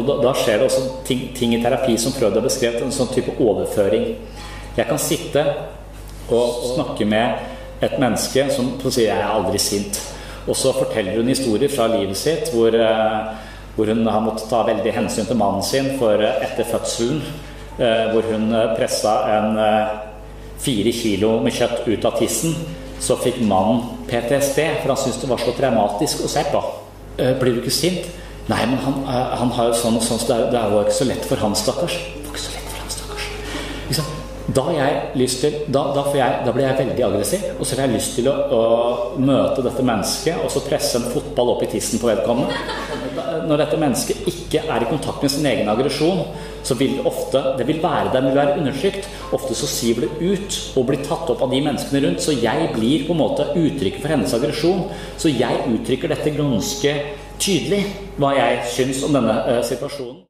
Og da, da, skjer det også ting, ting, i terapi som Freud har beskrevet, en sånn type overføring. Jeg kan sitte og, snakke med et menneske som sier 'jeg er aldri sint'. Og så forteller hun historier fra livet sitt hvor, uh, hvor hun har måttet ta veldig hensyn til mannen sin for uh, etter fødselen. Uh, hvor hun pressa en fire kilo med kjøtt ut av tissen. Så fikk mannen PTSD, for han syntes det var så traumatisk å se på. Blir du ikke sint? Nei, men han, han har jo sånn og sånn, så det er, jo ikke så lett for han, stakkars. Det var ikke så lett for han, stakkars. Da, til, da, da, jeg, da, blir jeg veldig aggressiv, og så får jeg lyst til å, å, møte dette mennesket og så presse en fotball opp i tissen på vedkommende. Når dette mennesket ikke er i kontakt med sin egen aggresjon, så vil det ofte det vil være der, vil være undertrykt. Ofte så siver det ut og blir tatt opp av de menneskene rundt. Så jeg blir på en måte uttrykket for hennes aggresjon. Så jeg uttrykker dette ganske tydelig, hva jeg syns om denne uh, situasjonen.